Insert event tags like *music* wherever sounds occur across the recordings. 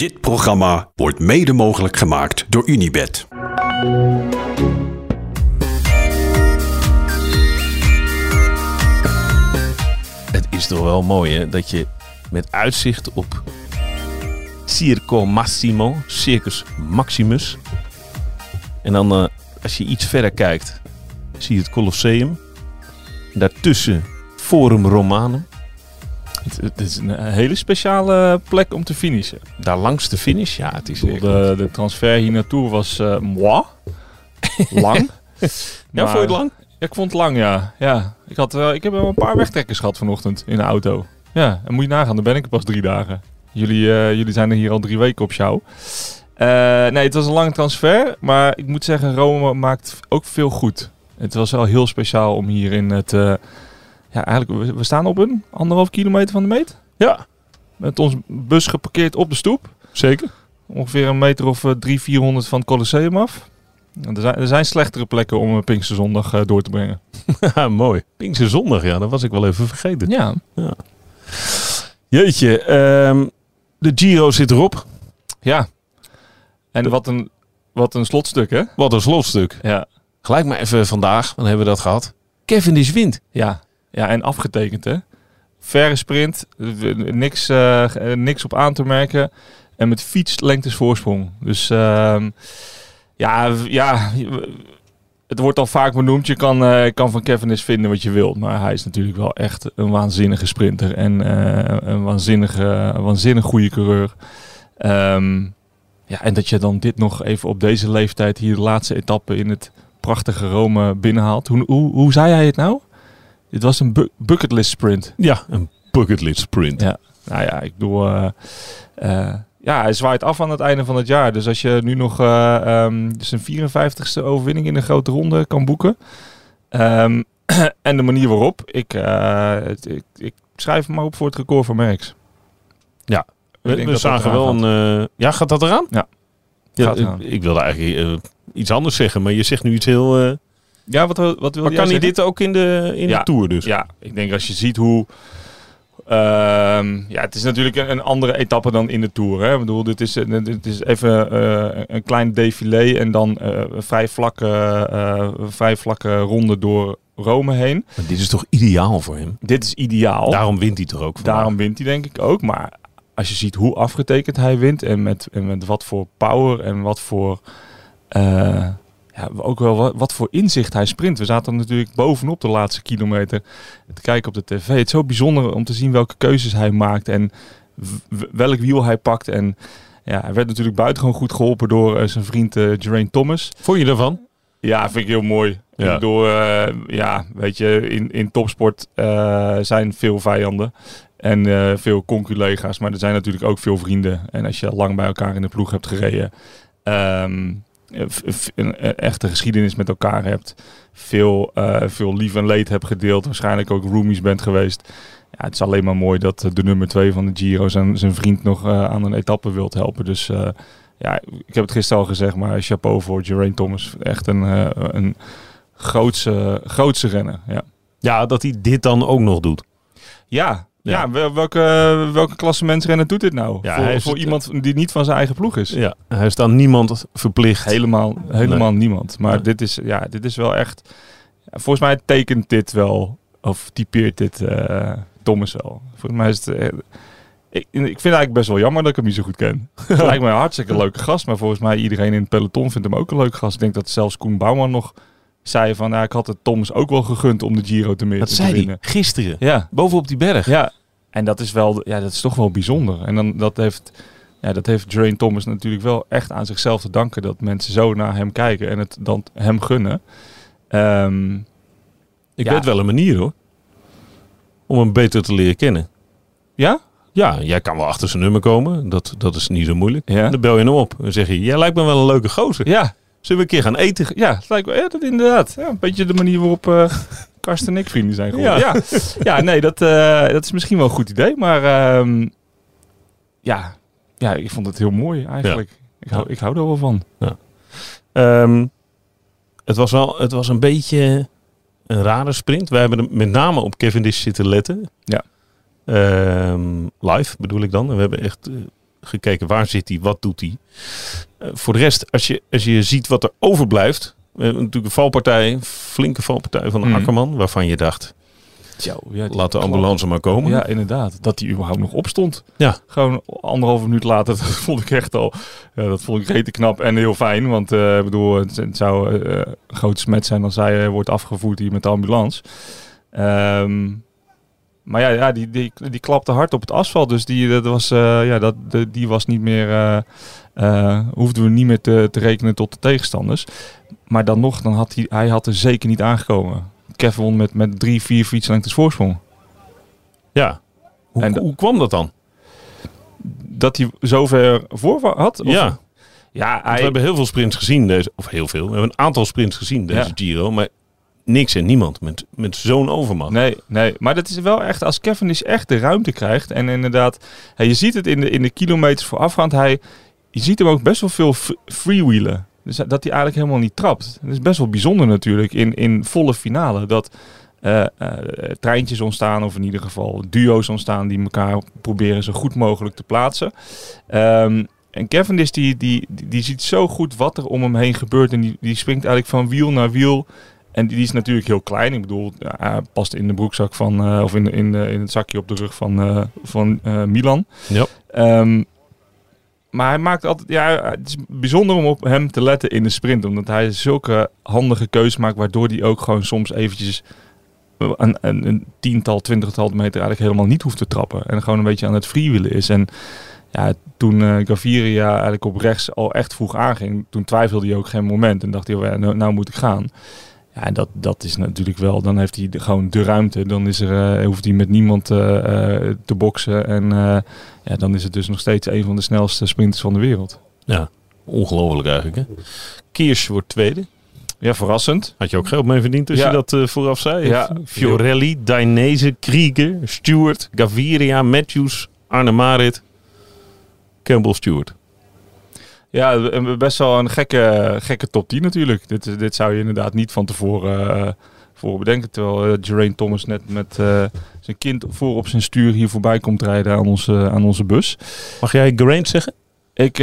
Dit programma wordt mede mogelijk gemaakt door Unibed. Het is toch wel mooi hè, dat je met uitzicht op Circo Massimo, Circus Maximus. En dan eh, als je iets verder kijkt, zie je het Colosseum. Daartussen Forum Romanum. Het, is een hele speciale plek om te finishen. Daar langs de finish, ja, het is bedoel, de, de transfer hier naartoe was eh moi. *laughs* Lang. *laughs* Ja, vond je het lang? Ja, ik vond het lang, ja. ja. Ik, had, wel- ik heb wel een paar wegtrekkers gehad vanochtend in de auto. Ja, en moet je nagaan, dan ben ik er pas drie dagen. Jullie, eh, jullie zijn er hier al drie weken op show. Eh, nee, het was een lange transfer. Maar ik moet zeggen, Rome maakt ook veel goed. Het was wel heel speciaal om hier in het... eh, ja, eigenlijk, we, we staan op een anderhalf kilometer van de meet. Ja, Met ons bus geparkeerd op de stoep. zeker. Ongeveer een meter of eh, drie, 400 van het Colosseum af. En Er zijn, er zijn slechtere plekken om een Pinksterzondag eh, door te brengen. *laughs* Ja, mooi. Pinkse zondag, ja, dat was ik wel even vergeten. Ja, Jeetje, ehm, de Giro zit erop. ja. En wat een, wat een slotstuk, hè? Wat een slotstuk. Ja, Gelijk maar even vandaag, dan hebben we dat gehad. Kevin is wint. ja. Ja en afgetekend, hè? Verre sprint, niks, eh, eh, niks op aan te merken. En met fietslengtes voorsprong. Dus ehm, ja, ja, het wordt al vaak benoemd. Je kan, eh, kan van Cavendish vinden wat je wilt. Maar hij is natuurlijk wel echt een waanzinnige sprinter. En een waanzinnige, waanzinnig goede coureur. Ehm, ja, en dat je dan dit nog even op deze leeftijd hier de laatste etappe in het prachtige Rome binnenhaalt. Hoe, hoe, hoe zei hij het nou? Dit was een bu bucketlist sprint. Ja, een bucketlist sprint. Ja. Nou ja, ik bedoel... eh, eh, ja, hij zwaait af aan het einde van het jaar. Dus als je nu nog eh, ehm, zijn 54ste overwinning in een grote ronde kan boeken. ehm, *clears throat* en de manier waarop. Ik, eh, het- ik, ik schrijf hem maar op voor het record van Merckx. Ja. Ik We, denk we dat zagen wel gaat. een... ja, gaat dat eraan? Ja. ja Gaat ik- eraan. ik wilde eigenlijk iets anders zeggen, maar je zegt nu iets heel... eh, Ja, wat, wil- wat wil maar jij kan hij dit ook in de, in Ja. de Tour dus? Ja, ik denk als je ziet hoe... ehm, ja, het is natuurlijk een, een andere etappe dan in de Tour. Hè? Ik bedoel, dit is, een- dit is even eh, een klein défilé en dan eh, een vrij vlakke, eh, vrij vlakke ronde door Rome heen. Maar dit is toch ideaal voor hem? Dit is ideaal. Daarom wint hij toch ook? Daarom wint hij denk ik ook. Maar als je ziet hoe afgetekend hij wint en met, en met wat voor power en wat voor... ja, ook wel wat, wat voor inzicht hij sprint. We zaten natuurlijk bovenop de laatste kilometer te kijken op de tv. Het is zo bijzonder om te zien welke keuzes hij maakt en welk wiel hij pakt. En ja, hij werd natuurlijk buitengewoon goed geholpen door eh, zijn vriend Geraint Thomas. Vond je daarvan? Ja, vind ik heel mooi. Ja. Bedoel, eh, ja, weet je, in, in topsport zijn veel vijanden en veel conculega's, maar er zijn natuurlijk ook veel vrienden. En als je lang bij elkaar in de ploeg hebt gereden, f- een, een echte geschiedenis met elkaar hebt, veel, eh, veel lief en leed hebt gedeeld, waarschijnlijk ook roomies bent geweest. Ja, het is alleen maar mooi dat eh, de nummer twee van de Giro zijn, zijn vriend nog eh, aan een etappe wilt helpen. Dus eh, ja, ik heb het gisteren al gezegd, maar chapeau voor Geraint Thomas. Echt een, eh, een grootse, grootse renner. Ja, Ja, dat hij dit dan ook nog doet. ja, Ja. ja. wel- welke, welke klassementsrenner doet dit nou? Ja, voor hij voor het- iemand die niet van zijn eigen ploeg is. Ja, hij is dan niemand verplicht. Helemaal, helemaal niemand. Maar Nee. dit, is, ja, dit is wel echt... volgens mij tekent dit wel, of typeert dit eh, Thomas wel. Volgens mij is het... eh, ik, ik vind het eigenlijk best wel jammer dat ik hem niet zo goed ken. Het *laughs* lijkt mij een hartstikke leuke gast. Maar volgens mij iedereen in het peloton vindt hem ook een leuke gast. Ik denk dat zelfs Koen Bouwman nog zei van... Nou, ik had het Thomas ook wel gegund om de Giro te, meer Dat te zei hij gisteren. Ja, Bovenop die berg. ja. En dat is wel, ja, dat is toch wel bijzonder. En dan, dat heeft, ja, dat heeft Drain Thomas natuurlijk wel echt aan zichzelf te danken dat mensen zo naar hem kijken en het dan hem gunnen. Ehm, Ik Ja. weet wel een manier hoor. Om hem beter te leren kennen. ja? Ja, jij kan wel achter zijn nummer komen. Dat, dat is niet zo moeilijk. Ja. Dan bel je hem op. En zeg je, jij lijkt me wel een leuke gozer. Ja, Zullen we een keer gaan eten? ja, het lijkt wel, ja, dat inderdaad. Ja, een beetje de manier waarop eh Karsten en ik vrienden zijn geworden. Ja, ja. nee, dat, eh, dat is misschien wel een goed idee. Maar ehm, ja, ja, ik vond het heel mooi eigenlijk. Ik, hou, ik hou er wel van. Ehm, het, was wel, het was een beetje een rare sprint. We hebben met name op Cavendish zitten letten. Ja. Ehm, live bedoel ik dan. En we hebben echt eh, gekeken waar zit hij, wat doet hij. Eh, voor de rest, als je, als je ziet wat er overblijft. We hebben natuurlijk een valpartij, een flinke valpartij van Mhm. Akkerman. Waarvan je dacht, ja, die- laat de ambulance maar komen. Ja, inderdaad. Dat hij überhaupt nog opstond. Ja. Gewoon anderhalve minuut later, *laughs* dat vond ik echt al... Ja, dat vond ik rete knap en heel fijn. Want eh, ik bedoel, het, het zou eh, een grote smet zijn als eh, wordt afgevoerd hier met de ambulance. Ehm, maar ja, ja die, die, die klapte hard op het asfalt. Dus die, dat was, eh, ja, dat, de- die was niet meer... eh, eh, hoefden we niet meer te, te rekenen tot de tegenstanders. Maar dan nog, dan had hij, hij had er zeker niet aangekomen. Kevin won met, met drie, vier fietslengtes voorsprong. Ja. Hoe, En- hoe kwam dat dan? dat hij zover voor had? Of- ja, ja hij, we hebben heel veel sprints gezien. Deze, of heel veel. We hebben een aantal sprints gezien deze Ja. Giro. Maar niks en niemand met, met zo'n overmacht. Nee, nee, maar dat is wel echt als Kevin dus echt de ruimte krijgt. En inderdaad, je ziet het in de, in de kilometers voorafgaand. Hij, je ziet hem ook best wel veel freewheelen. Dus dat hij eigenlijk helemaal niet trapt. Dat is best wel bijzonder natuurlijk in, in volle finale. Dat eh, eh, treintjes ontstaan, of in ieder geval duo's ontstaan die elkaar proberen zo goed mogelijk te plaatsen. Ehm, en Kevin die, die, die, die ziet zo goed wat er om hem heen gebeurt. En die, die springt eigenlijk van wiel naar wiel. En die, die is natuurlijk heel klein. Ik bedoel, ja, hij past in de broekzak van, eh, of in, in, in het zakje op de rug van, eh, van eh, Milan. Ja. Ehm, maar hij maakt altijd, ja, het is bijzonder om op hem te letten in de sprint. Omdat hij zulke handige keuzes maakt, waardoor hij ook gewoon soms eventjes een, een, een tiental, twintigtal meter eigenlijk helemaal niet hoeft te trappen. En gewoon een beetje aan het freewheelen is. En ja, toen eh Gaviria eigenlijk op rechts al echt vroeg aanging, toen twijfelde hij ook geen moment. En dacht hij, oh ja, nou, nou moet ik gaan. Ja, dat, dat is natuurlijk wel, dan heeft hij de- gewoon de ruimte. Dan is er, eh, hoeft hij met niemand eh, eh, te boksen. En ja, dan is het dus nog steeds een van de snelste sprinters van de wereld. Ja, ongelooflijk eigenlijk. Hè? Kiers wordt tweede. Ja, verrassend. Had je ook geld mee verdiend als Ja. je dat vooraf zei? Ja. Fiorelli, Dainese, Krieger, Stewart, Gaviria, Matthews, Arne Marit, Campbell Stewart. Ja, best wel een gekke, gekke top 10 natuurlijk. Dit, is- dit zou je inderdaad niet van tevoren eh, voor bedenken. Terwijl eh, Geraint Thomas net met eh, zijn kind voor op zijn stuur hier voorbij komt rijden aan onze, aan onze bus. Mag jij Geraint zeggen? Ik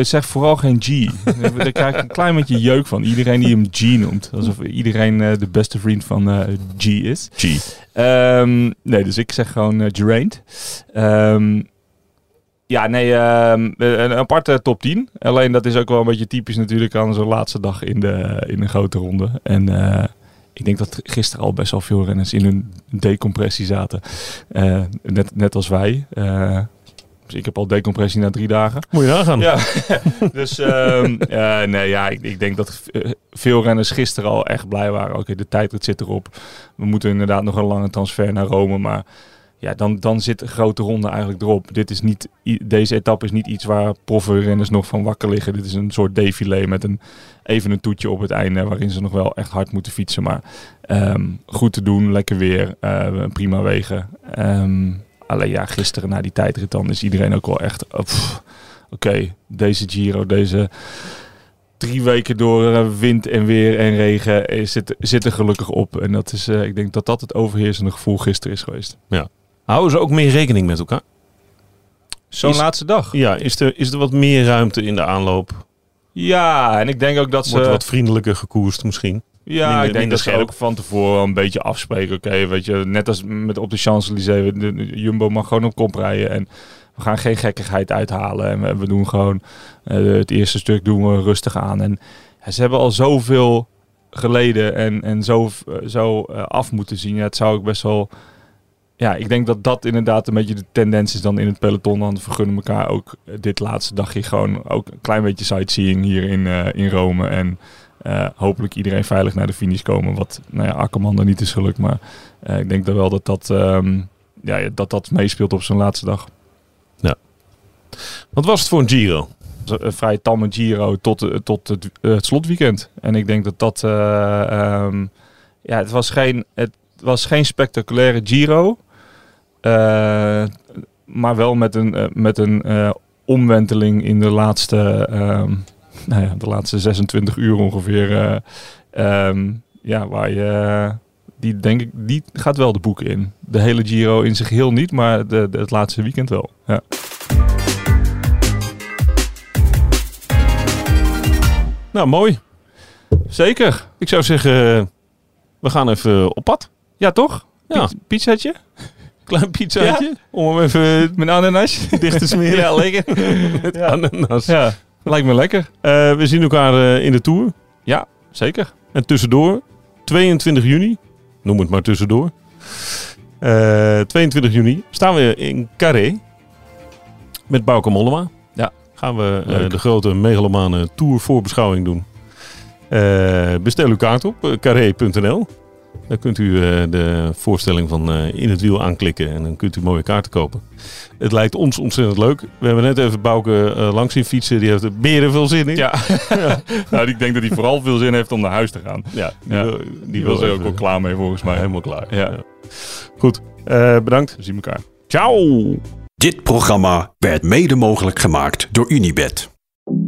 zeg vooral geen G. *laughs* Daar krijg ik een klein beetje jeuk van. Iedereen die hem G noemt. Alsof iedereen de beste vriend van G is. G. Ehm, nee, dus ik zeg gewoon Geraint. Ehm, ja, nee, ehm, een aparte top 10. Alleen dat is ook wel een beetje typisch natuurlijk aan zo'n laatste dag in de, in de grote ronde. En eh, ik denk dat gisteren al best wel veel renners in hun decompressie zaten. Eh, net, net als wij. Eh, dus ik heb al decompressie na drie dagen. Moet je nagaan. Ja, *laughs* dus ehm, eh, nee, ja, ik, ik denk dat veel renners gisteren al echt blij waren. Oké, de tijdrit zit erop. We moeten inderdaad nog een lange transfer naar Rome, maar ja, dan, dan zit de grote ronde eigenlijk erop. Dit is niet, deze etappe is niet iets waar profrenners nog van wakker liggen. Dit is een soort défilé met een, even een toetje op het einde waarin ze nog wel echt hard moeten fietsen. Maar ehm, goed te doen, lekker weer, eh, prima wegen. Ehm, alleen ja, gisteren na die tijdrit dan is iedereen ook wel echt... oh, Oké, deze Giro, deze drie weken door eh, wind en weer en regen eh, zit, zit er gelukkig op. En dat is, ik denk dat dat het overheersende gevoel gisteren is geweest. Houden ze ook meer rekening met elkaar? Zo'n Is- laatste dag. Ja, is er, is er wat meer ruimte in de aanloop? Ja, en ik denk ook dat ze... Wordt wat vriendelijker gekoerst misschien? Ja, Minder- ik denk dat ze scherp. ook van tevoren een beetje afspreken. Oké, weet je, net als met op de Champs-Élysées. Jumbo mag gewoon op kop rijden. En we gaan geen gekkigheid uithalen. En we, we doen gewoon eh, het eerste stuk doen we rustig aan. En ja, ze hebben al zoveel geleden en, en zo, eh, zo eh, af moeten zien. Ja, het zou ook best wel... Ja, ik denk dat dat inderdaad een beetje de tendens is dan in het peloton. Dan vergunnen elkaar ook eh, dit laatste dagje gewoon ook een klein beetje sightseeing hier in, eh, in Rome. En eh, hopelijk iedereen veilig naar de finish komen. Wat nou ja, Akkerman er niet is gelukt. Maar ik denk dat wel dat dat, ehm, ja, ja, dat, dat meespeelt op zijn laatste dag. Wat was het voor een Giro? Een vrij tamme Giro tot, tot het, het slotweekend. En ik denk dat dat... eh, ehm, ja, het was geen, het was geen spectaculaire Giro. Eh, maar wel met een, eh, met een eh, omwenteling in de laatste, ehm, *laughs* nou ja, de laatste 26 uur ongeveer. Ehm, ja, waar je die denk ik, die gaat wel de boeken in. De hele Giro in zich heel niet, maar de, het laatste weekend wel. Ja. Nou, mooi. Zeker. Ik zou zeggen, we gaan even op pad. Ja, toch? Ja. je? Klein pizzaatje. Om hem even Met ananas? dicht te smeren. *laughs* Ja, lekker. *laughs* Met ananas. Ja, lijkt me lekker. Eh, we zien elkaar eh, in de Tour. Ja, zeker. En tussendoor, 22 juni, noem het maar tussendoor. Eh 22 juni staan we in Carré met Bauke Mollema. Ja. Gaan we eh, de grote megalomane Tour voorbeschouwing doen. Eh, bestel uw kaart op, eh, carré.nl. Dan kunt u eh, de voorstelling van eh, In het Wiel aanklikken en dan kunt u mooie kaarten kopen. Het lijkt ons ontzettend leuk. We hebben net even Bauke eh, langs zien fietsen. Die heeft er meer veel zin in. Ja. *laughs* nou, ik denk dat hij vooral veel zin heeft om naar huis te gaan. Ja, die Ja. wil, Die was er ook wel klaar mee volgens mij. Helemaal klaar. Ja. Goed, eh, bedankt. We zien elkaar. Ciao. Dit programma werd mede mogelijk gemaakt door Unibed.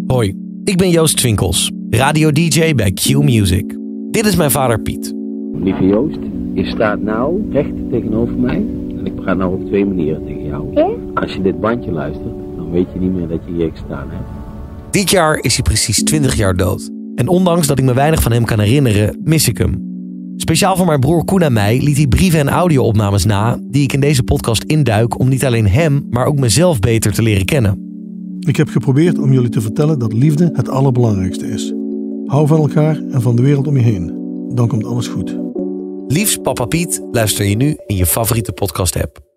Hoi, ik ben Joost Twinkels, radio-dj bij Q Music. Dit is mijn vader Piet. Lieve Joost, je staat nou recht tegenover mij en ik praat nou op twee manieren tegen jou. Als je dit bandje luistert, dan weet je niet meer dat je hier gestaan hebt. Dit jaar is hij precies 20 jaar dood. En ondanks dat ik me weinig van hem kan herinneren, mis ik hem. Speciaal voor mijn broer Koen en mij liet hij brieven en audio-opnames na... die ik in deze podcast induik om niet alleen hem, maar ook mezelf beter te leren kennen. Ik heb geprobeerd om jullie te vertellen dat liefde het allerbelangrijkste is. Hou van elkaar en van de wereld om je heen. Dan komt alles goed. Liefst Papa Piet luister je nu in je favoriete podcast-app.